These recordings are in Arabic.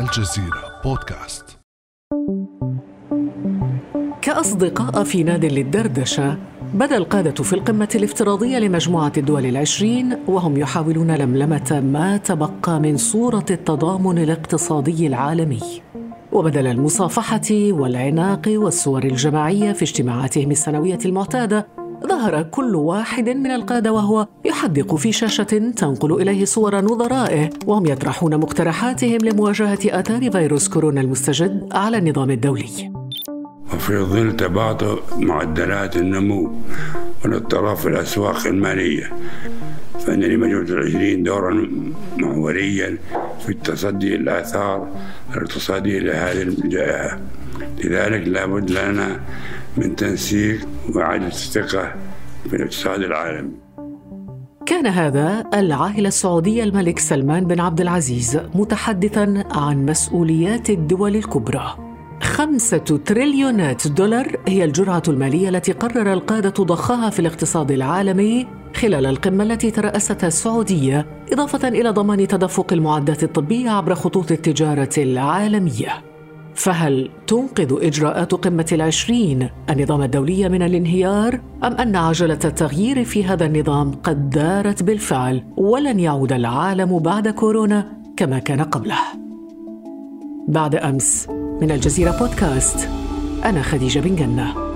الجزيرة بودكاست. كأصدقاء في ناد للدردشة بدأ القادة في القمة الافتراضية لمجموعة الدول العشرين وهم يحاولون لملمة ما تبقى من صورة التضامن الاقتصادي العالمي. وبدل المصافحة والعناق والصور الجماعية في اجتماعاتهم السنوية المعتادة ظهر كل واحد من القادة وهو يحدق في شاشة تنقل إليه صور نظرائه وهم يطرحون مقترحاتهم لمواجهة آثار فيروس كورونا المستجد على النظام الدولي. وفي ظل تباطؤ معدلات النمو والاضطراب في الأسواق المالية فإن لمجموعة العشرين دورا محوريا في التصدي للآثار الاقتصادية لهذه الجائحة. لذلك لابد لنا من تنسيق وإعادة الثقة في الاقتصاد العالمي كان هذا العائلة السعودية الملك سلمان بن عبد العزيز متحدثا عن مسؤوليات الدول الكبرى. خمسة تريليونات دولار هي الجرعة المالية التي قرر القادة ضخها في الاقتصاد العالمي خلال القمة التي ترأستها السعودية إضافة إلى ضمان تدفق المعدات الطبية عبر خطوط التجارة العالمية. فهل تنقذ إجراءات قمة العشرين النظام الدولي من الانهيار؟ أم أن عجلة التغيير في هذا النظام قد دارت بالفعل ولن يعود العالم بعد كورونا كما كان قبله؟ بعد أمس من الجزيرة بودكاست أنا خديجة بن جنة.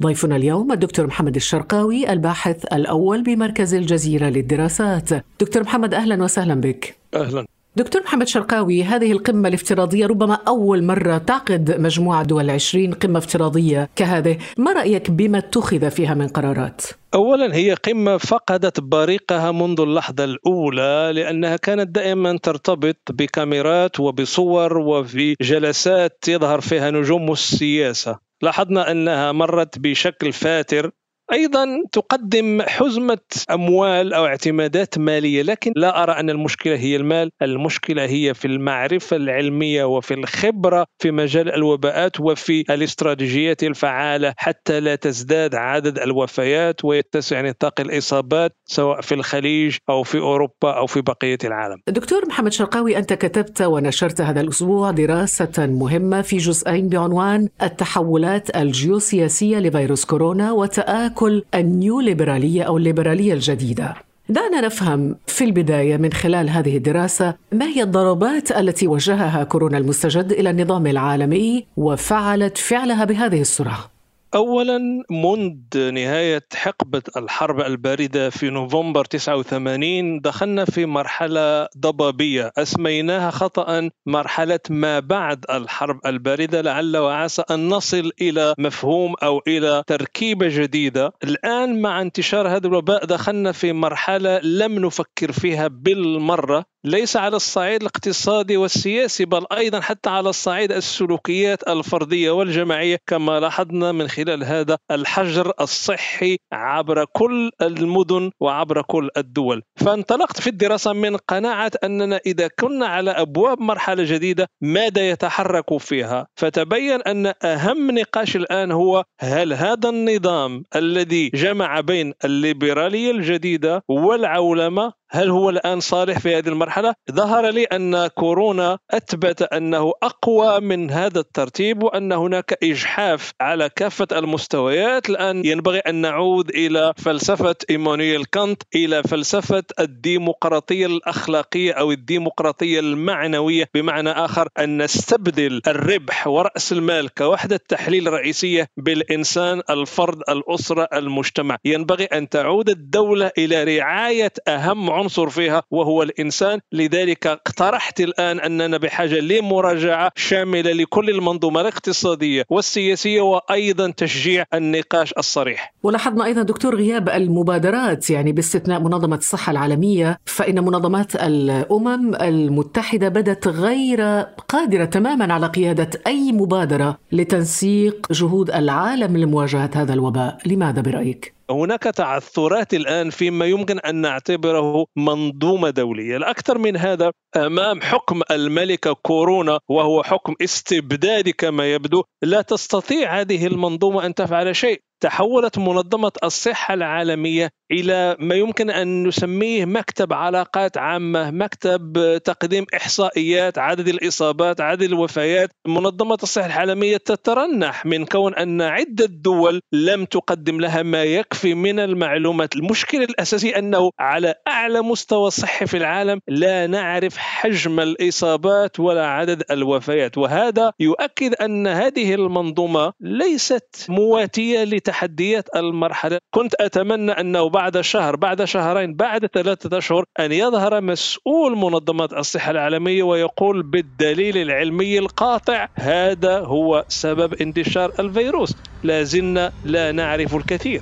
ضيفنا اليوم الدكتور محمد الشرقاوي الباحث الأول بمركز الجزيرة للدراسات. دكتور محمد أهلا وسهلا بك. أهلا. دكتور محمد شرقاوي هذه القمة الافتراضية ربما أول مرة تعقد مجموعة دول العشرين قمة افتراضية كهذه. ما رأيك بما اتخذ فيها من قرارات؟ اولا هي قمة فقدت بريقها منذ اللحظة الأولى لأنها كانت دائما ترتبط بكاميرات وبصور وفي جلسات يظهر فيها نجوم السياسة. لاحظنا أنها مرت بشكل فاتر أيضا تقدم حزمة أموال أو اعتمادات مالية لكن لا أرى أن المشكلة هي المال المشكلة هي في المعرفة العلمية وفي الخبرة في مجال الوباءات وفي الاستراتيجيات الفعالة حتى لا تزداد عدد الوفيات ويتسع نطاق الإصابات سواء في الخليج أو في أوروبا أو في بقية العالم. دكتور محمد شرقاوي أنت كتبت ونشرت هذا الأسبوع دراسة مهمة في جزئين بعنوان التحولات الجيوسياسية لفيروس كورونا وتآكل تاكل النيو ليبراليه أو الليبرالية الجديدة. دعنا نفهم في البداية من خلال هذه الدراسة ما هي الضربات التي وجهها كورونا المستجد إلى النظام العالمي وفعلت فعلها بهذه السرعه اولا منذ نهاية حقبة الحرب الباردة في نوفمبر 89 دخلنا في مرحلة ضبابية. أسميناها خطا مرحلة ما بعد الحرب الباردة لعل وعسى أن نصل إلى مفهوم أو إلى تركيبة جديدة. الآن مع انتشار هذا الوباء دخلنا في مرحلة لم نفكر فيها بالمرة. ليس على الصعيد الاقتصادي والسياسي بل أيضا حتى على الصعيد السلوكيات الفردية والجماعية كما لاحظنا من خلال هذا الحجر الصحي عبر كل المدن وعبر كل الدول. فانطلقت في الدراسة من قناعة أننا إذا كنا على أبواب مرحلة جديدة ماذا يتحرك فيها؟ فتبين أن أهم نقاش الآن هو هل هذا النظام الذي جمع بين الليبرالية الجديدة والعولمة هل هو الآن صالح في هذه المرحلة؟ ظهر لي أن كورونا أثبت أنه أقوى من هذا الترتيب وأن هناك إجحاف على كافة المستويات، الآن ينبغي أن نعود إلى فلسفة إيمانويل كانت إلى فلسفة الديمقراطية الأخلاقية أو الديمقراطية المعنوية. بمعنى آخر أن نستبدل الربح ورأس المال كوحدة تحليل رئيسية بالإنسان الفرد الأسرة المجتمع، ينبغي أن تعود الدولة إلى رعاية أهم عنصر فيها وهو الإنسان لذلك اقترحت الآن أننا بحاجة لمراجعة شاملة لكل المنظومة الاقتصادية والسياسية وأيضا تشجيع النقاش الصريح. ولاحظنا أيضا دكتور غياب المبادرات يعني باستثناء منظمة الصحة العالمية فإن منظمات الأمم المتحدة بدت غير قادرة تماما على قيادة أي مبادرة لتنسيق جهود العالم لمواجهة هذا الوباء، لماذا برأيك؟ هناك تعثرات الآن فيما يمكن أن نعتبره منظومة دولية، الأكثر من هذا أمام حكم الملكه كورونا وهو حكم استبدادي كما يبدو، لا تستطيع هذه المنظومة أن تفعل شيء، تحولت منظمة الصحة العالمية إلى ما يمكن أن نسميه مكتب علاقات عامة مكتب تقديم إحصائيات عدد الإصابات عدد الوفيات. منظمة الصحة العالمية تترنح من كون أن عدة دول لم تقدم لها ما يكفي من المعلومات. المشكلة الأساسي أنه على أعلى مستوى صحي في العالم لا نعرف حجم الإصابات ولا عدد الوفيات وهذا يؤكد أن هذه المنظومة ليست مواتية لتحديات المرحلة. كنت أتمنى أنه بعد شهر بعد شهرين بعد ثلاثة أشهر أن يظهر مسؤول منظمة الصحة العالمية ويقول بالدليل العلمي القاطع هذا هو سبب انتشار الفيروس. لا زلنا لا نعرف الكثير.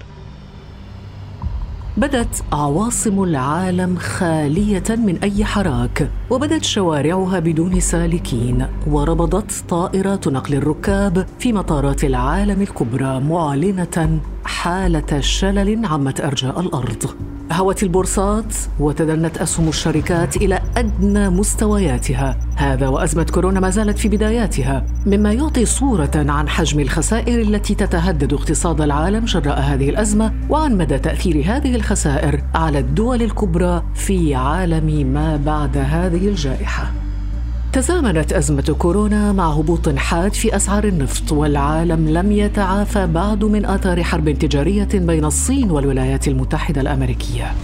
بدت عواصم العالم خالية من أي حراك وبدت شوارعها بدون سالكين وربضت طائرات نقل الركاب في مطارات العالم الكبرى معلنة حالة شلل عمت أرجاء الأرض. هوت البورصات وتدنت أسهم الشركات إلى أدنى مستوياتها. هذا وأزمة كورونا ما زالت في بداياتها مما يعطي صورة عن حجم الخسائر التي تتهدد اقتصاد العالم جراء هذه الأزمة وعن مدى تأثير هذه الخسائر على الدول الكبرى في عالم ما بعد هذه الجائحة. تزامنت أزمة كورونا مع هبوط حاد في أسعار النفط والعالم لم يتعافى بعد من آثار حرب تجارية بين الصين والولايات المتحدة الأمريكية.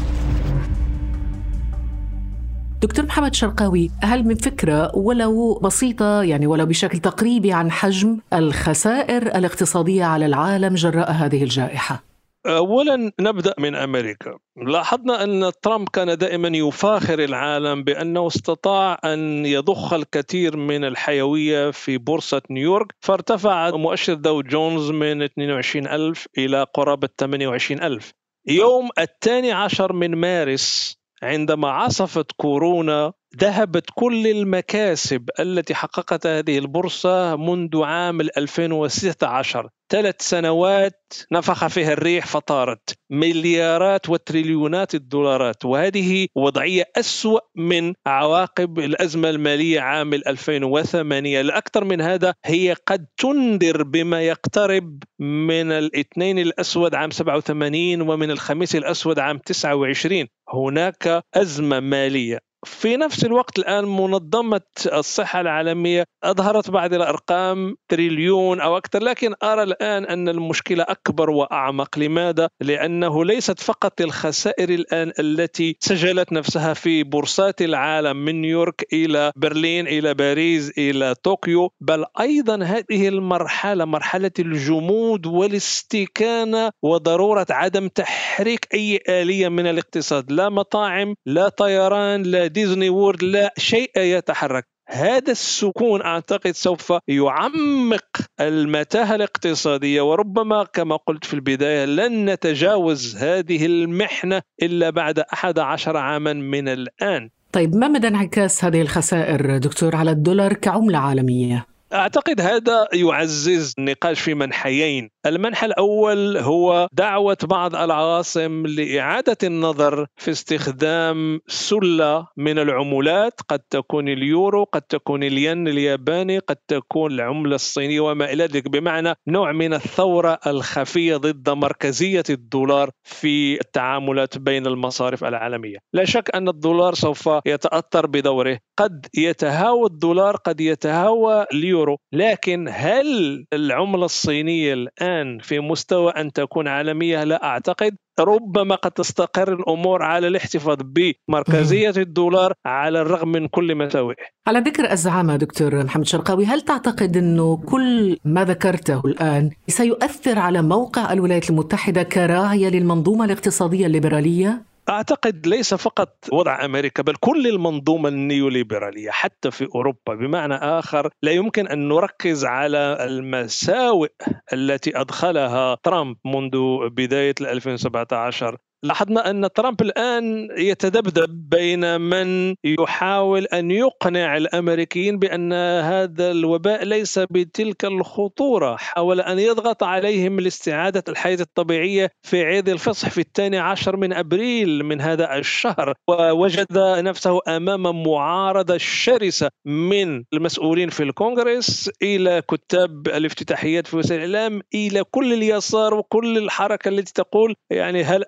دكتور محمد شرقاوي هل من فكرة ولو بسيطة يعني ولو بشكل تقريبي عن حجم الخسائر الاقتصادية على العالم جراء هذه الجائحة؟ اولا نبدأ من أمريكا. لاحظنا أن ترامب كان دائما يفاخر العالم بأنه استطاع أن يضخ الكثير من الحيوية في بورصة نيويورك فارتفع مؤشر داو جونز من 22000 إلى قرابة 28000 يوم الثاني عشر من مارس عندما عصفت كورونا ذهبت كل المكاسب التي حققتها هذه البورصة منذ عام 2016 ثلاث سنوات نفخ فيها الريح فطارت. مليارات وتريليونات الدولارات. وهذه وضعية أسوأ من عواقب الأزمة المالية عام 2008 الأكثر من هذا هي قد تنذر بما يقترب من الاثنين الأسود عام 87 ومن الخميس الأسود عام 29 هناك أزمة مالية. في نفس الوقت الآن منظمة الصحة العالمية أظهرت بعض الأرقام تريليون أو أكثر لكن أرى الآن أن المشكلة أكبر وأعمق لماذا؟ لأنه ليست فقط الخسائر الآن التي سجلت نفسها في بورصات العالم من نيويورك إلى برلين إلى باريس إلى طوكيو بل أيضا هذه المرحلة مرحلة الجمود والاستكانة وضرورة عدم تحريك أي آلية من الاقتصاد لا مطاعم لا طيران لا Disney World لا شيء يتحرك هذا السكون أعتقد سوف يعمق المتاهة الاقتصادية وربما كما قلت في البداية لن نتجاوز هذه المحنة إلا بعد 11 عاما من الآن. طيب ما مدى انعكاس هذه الخسائر دكتور على الدولار كعملة عالمية؟ أعتقد هذا يعزز النقاش في منحيين، المنحى الأول هو دعوة بعض العواصم لإعادة النظر في استخدام سلة من العملات، قد تكون اليورو، قد تكون الين الياباني، قد تكون العملة الصينية وما إلى ذلك، بمعنى نوع من الثورة الخفية ضد مركزية الدولار في التعاملات بين المصارف العالمية. لا شك أن الدولار سوف يتأثر بدوره، قد يتهاوى الدولار، قد يتهاوى اليورو. لكن هل العملة الصينية الآن في مستوى أن تكون عالمية لا أعتقد ربما قد تستقر الأمور على الاحتفاظ بمركزية الدولار على الرغم من كل مساوئه. على ذكر الزعامة دكتور محمد شرقاوي، هل تعتقد انه كل ما ذكرته الآن سيؤثر على موقع الولايات المتحدة كراعيه للمنظومة الاقتصادية الليبرالية؟ أعتقد ليس فقط وضع أمريكا بل كل المنظومة النيوليبرالية حتى في أوروبا بمعنى آخر لا يمكن أن نركز على المساوئ التي أدخلها ترامب منذ بداية 2017 لاحظنا أن ترامب الآن يتذبذب بين من يحاول أن يقنع الأمريكيين بأن هذا الوباء ليس بتلك الخطورة حاول أن يضغط عليهم لاستعادة الحياة الطبيعية في عيد الفصح في الثاني عشر من أبريل من هذا الشهر ووجد نفسه أمام معارضة شرسة من المسؤولين في الكونغرس إلى كتاب الافتتاحيات في وسائل الإعلام إلى كل اليسار وكل الحركة التي تقول يعني هل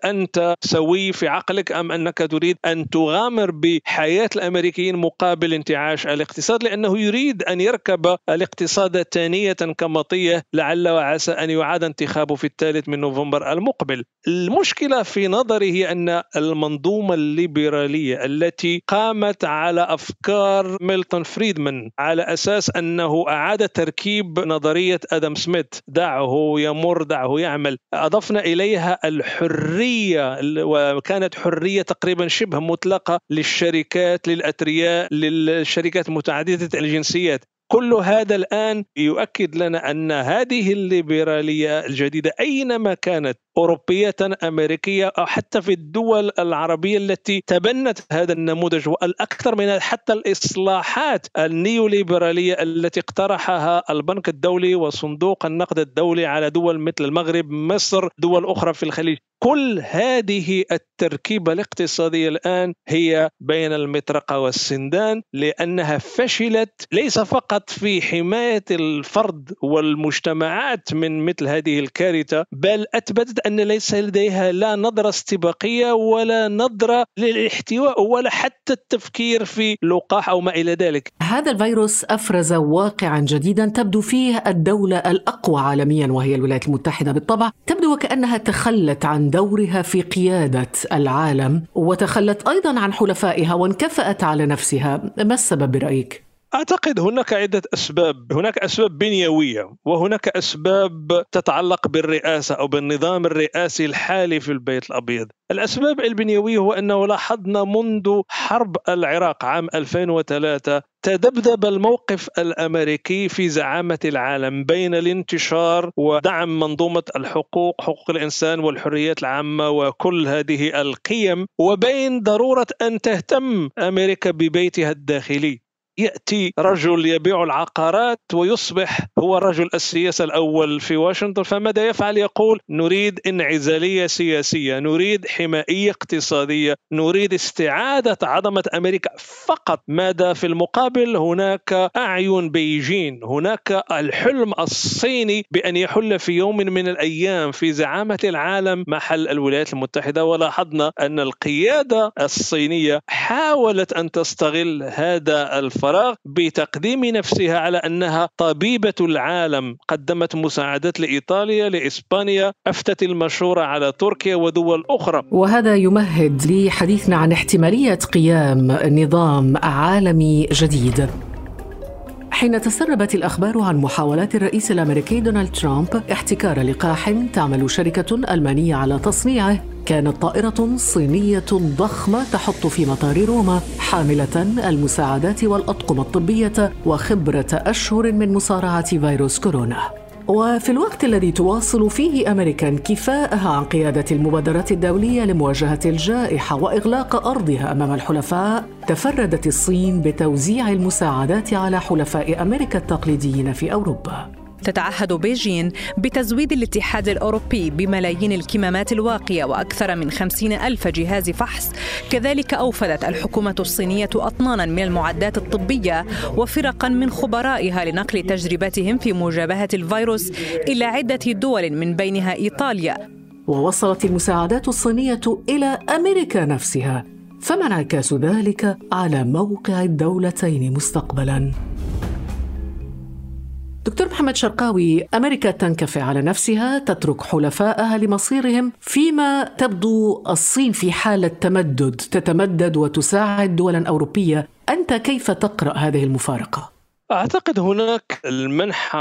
سوي في عقلك أم أنك تريد أن تغامر بحياة الأمريكيين مقابل انتعاش الاقتصاد؟ لأنه يريد أن يركب الاقتصاد ثانية كمطية لعل وعسى أن يعاد انتخابه في الثالث من نوفمبر المقبل. المشكلة في نظري هي أن المنظومة الليبرالية التي قامت على أفكار ميلتون فريدمان على أساس أنه أعاد تركيب نظرية أدم سميث دعه يمر دعه يعمل. أضفنا إليها الحرية وكانت حرية تقريبا شبه مطلقة للشركات للأثرياء للشركات متعددة الجنسيات. كل هذا الآن يؤكد لنا أن هذه الليبرالية الجديدة أينما كانت أوروبية أمريكية أو حتى في الدول العربية التي تبنت هذا النموذج والأكثر من حتى الإصلاحات النيوليبرالية التي اقترحها البنك الدولي وصندوق النقد الدولي على دول مثل المغرب مصر دول أخرى في الخليج. كل هذه التركيبة الاقتصادية الآن هي بين المطرقة والسندان لأنها فشلت ليس فقط في حماية الفرد والمجتمعات من مثل هذه الكارثة بل أثبتت أن ليس لديها لا نظرة استباقية ولا نظرة للاحتواء ولا حتى التفكير في لقاح أو ما إلى ذلك. هذا الفيروس أفرز واقعا جديدا تبدو فيه الدولة الأقوى عالميا وهي الولايات المتحدة بالطبع، تبدو وكأنها تخلت عن دورها في قيادة العالم وتخلت أيضا عن حلفائها وانكفأت على نفسها، ما السبب برأيك؟ أعتقد هناك عدة أسباب، هناك أسباب بنيوية وهناك أسباب تتعلق بالرئاسة أو بالنظام الرئاسي الحالي في البيت الأبيض. الأسباب البنيوية هو أنه لاحظنا منذ حرب العراق عام 2003 تذبذب الموقف الأمريكي في زعامة العالم بين الانتشار ودعم منظومة الحقوق حقوق الإنسان والحريات العامة وكل هذه القيم وبين ضرورة أن تهتم أمريكا ببيتها الداخلي يأتي رجل يبيع العقارات ويصبح هو رجل السياسة الأول في واشنطن فماذا يفعل؟ يقول نريد انعزالية سياسية نريد حمائيه اقتصادية نريد استعادة عظمة أمريكا. فقط ماذا في المقابل؟ هناك أعين بيجين هناك الحلم الصيني بأن يحل في يوم من الأيام في زعامة العالم محل الولايات المتحدة. ولاحظنا أن القيادة الصينية حاولت أن تستغل هذا الف الفراغ بتقديم نفسها على أنها طبيبة العالم. قدمت مساعدات لإيطاليا لإسبانيا أفتت المشوره على تركيا ودول أخرى. وهذا يمهد لحديثنا عن احتمالية قيام نظام عالمي جديد. حين تسربت الأخبار عن محاولات الرئيس الأمريكي دونالد ترامب احتكار لقاح تعمل شركة ألمانية على تصنيعه كانت طائرة صينية ضخمة تحط في مطار روما حاملة المساعدات والأطقم الطبية وخبرة أشهر من مصارعة فيروس كورونا. وفي الوقت الذي تواصل فيه أمريكا انكفاءها عن قيادة المبادرات الدولية لمواجهة الجائحة وإغلاق أرضها أمام الحلفاء تفردت الصين بتوزيع المساعدات على حلفاء أمريكا التقليديين في أوروبا تتعهد بيجين بتزويد الاتحاد الأوروبي بملايين الكمامات الواقية وأكثر من خمسين ألف جهاز فحص. كذلك أوفدت الحكومة الصينية أطنانا من المعدات الطبية وفرقا من خبرائها لنقل تجربتهم في مجابهة الفيروس إلى عدة دول من بينها إيطاليا. ووصلت المساعدات الصينية إلى أمريكا نفسها. فما انعكاس ذلك على موقع الدولتين مستقبلاً؟ دكتور محمد شرقاوي أمريكا تنكفي على نفسها تترك حلفائها لمصيرهم فيما تبدو الصين في حالة تمدد تتمدد وتساعد دولا أوروبية أنت كيف تقرأ هذه المفارقة؟ أعتقد هناك المنحى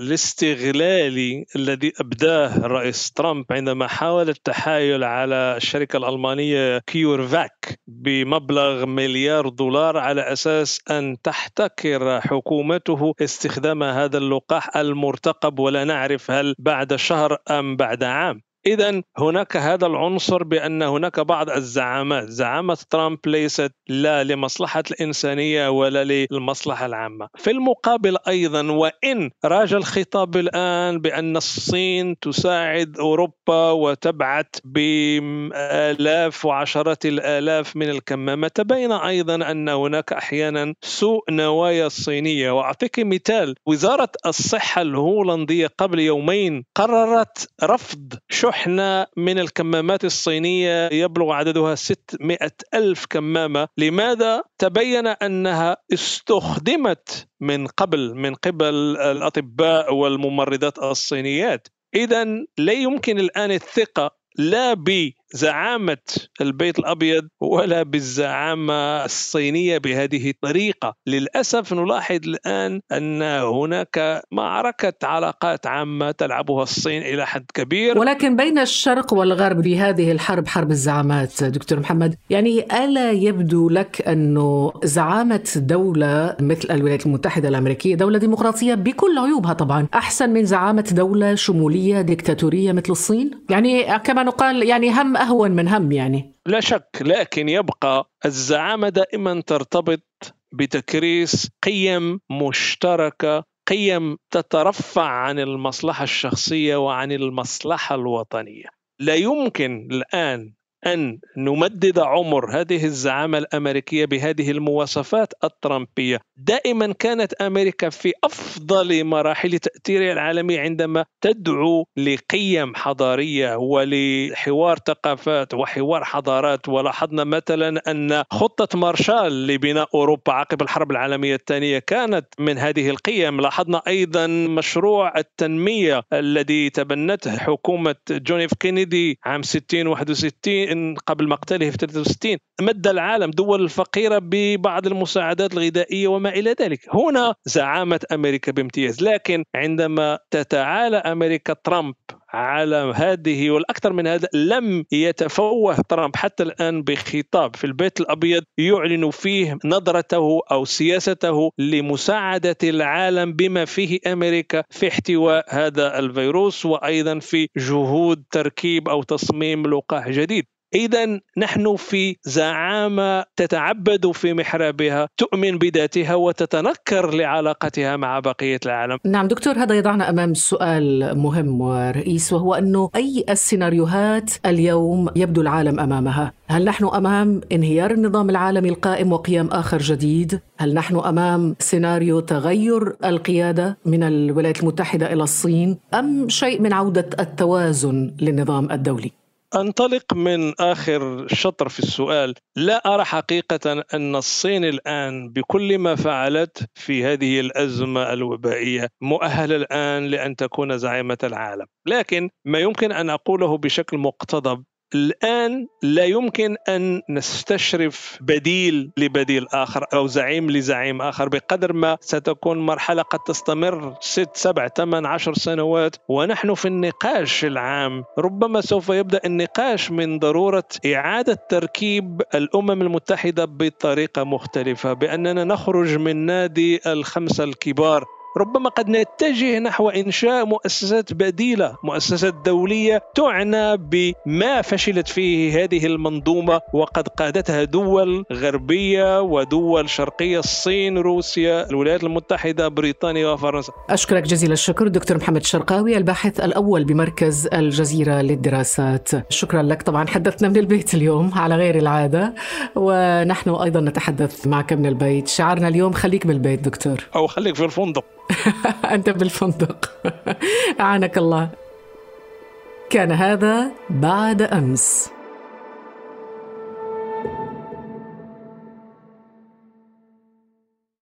الاستغلالي الذي أبداه الرئيس ترامب عندما حاول التحايل على الشركة الألمانية كيورفاك بمبلغ مليار دولار على أساس أن تحتكر حكومته استخدام هذا اللقاح المرتقب. ولا نعرف هل بعد شهر أم بعد عام. إذا هناك هذا العنصر بأن هناك بعض الزعامات. زعامة ترامب ليست لا لمصلحة الإنسانية ولا للمصلحة العامة. في المقابل أيضا وإن راج الخطاب الآن بأن الصين تساعد أوروبا وتبعث بآلاف وعشرات الآلاف من الكمامات تبين أيضا أن هناك أحيانا سوء نوايا الصينية وأعطيك مثال وزارة الصحة الهولندية قبل يومين قررت رفض شحنة من الكمامات الصينية يبلغ عددها 600 ألف كمامة لماذا؟ تبين أنها استخدمت من قبل من قبل الأطباء والممرضات الصينيات إذا لا يمكن الآن الثقة لا بزعامة البيت الأبيض ولا بالزعامة الصينية بهذه الطريقة. للأسف نلاحظ الآن أن هناك معركة علاقات عامة تلعبها الصين إلى حد كبير. ولكن بين الشرق والغرب بهذه الحرب حرب الزعامات دكتور محمد يعني ألا يبدو لك أنه زعامة دولة مثل الولايات المتحدة الأمريكية دولة ديمقراطية بكل عيوبها طبعا أحسن من زعامة دولة شمولية ديكتاتورية مثل الصين؟ يعني كما نقال يعني هم أهون من هم يعني. لا شك لكن يبقى الزعامة دائما ترتبط بتكريس قيم مشتركة قيم تترفع عن المصلحة الشخصية وعن المصلحة الوطنية. لا يمكن الآن أن نمدد عمر هذه الزعامة الأمريكية بهذه المواصفات الترامبية. دائما كانت أمريكا في أفضل مراحل تأثيرها العالمي عندما تدعو لقيم حضارية ولحوار ثقافات وحوار حضارات. ولاحظنا مثلا أن خطة مارشال لبناء أوروبا عقب الحرب العالمية الثانية كانت من هذه القيم. لاحظنا أيضا مشروع التنمية الذي تبنته حكومة جون إف كينيدي عام 60 61 إن قبل مقتله في 63 مد العالم دول الفقيرة ببعض المساعدات الغذائية وما إلى ذلك. هنا زعامة أمريكا بامتياز. لكن عندما تتعالى أمريكا ترامب على هذه والأكثر من هذا لم يتفوه ترامب حتى الآن بخطاب في البيت الأبيض يعلن فيه نظرته أو سياسته لمساعدة العالم بما فيه أمريكا في احتواء هذا الفيروس وأيضا في جهود تركيب أو تصميم لقاح جديد. إذا نحن في زعامة تتعبد في محرابها تؤمن بذاتها وتتنكر لعلاقتها مع بقية العالم نعم دكتور هذا يضعنا أمام سؤال مهم ورئيس وهو أنه أي السيناريوهات اليوم يبدو العالم أمامها هل نحن أمام انهيار النظام العالمي القائم وقيام آخر جديد؟ هل نحن أمام سيناريو تغير القيادة من الولايات المتحدة إلى الصين أم شيء من عودة التوازن للنظام الدولي؟ أنطلق من آخر شطر في السؤال. لا أرى حقيقة أن الصين الآن بكل ما فعلت في هذه الأزمة الوبائية مؤهلة الآن لأن تكون زعيمة العالم. لكن ما يمكن أن أقوله بشكل مقتضب الآن لا يمكن أن نستشرف بديل لبديل آخر أو زعيم لزعيم آخر بقدر ما ستكون مرحلة قد تستمر ست سبع ثمان عشر سنوات ونحن في النقاش العام. ربما سوف يبدأ النقاش من ضرورة إعادة تركيب الأمم المتحدة بطريقة مختلفة بأننا نخرج من نادي الخمسة الكبار. ربما قد نتجه نحو إنشاء مؤسسات بديلة مؤسسات دولية تعنى بما فشلت فيه هذه المنظومة وقد قادتها دول غربية ودول شرقية الصين روسيا الولايات المتحدة بريطانيا وفرنسا. أشكرك جزيل الشكر دكتور محمد الشرقاوي الباحث الأول بمركز الجزيرة للدراسات. شكرا لك طبعا حدثنا من البيت اليوم على غير العادة ونحن أيضا نتحدث معك من البيت. شعارنا اليوم خليك بالبيت دكتور. أو خليك في الفندق. أنت بالفندق. أعانك الله. كان هذا بعد أمس.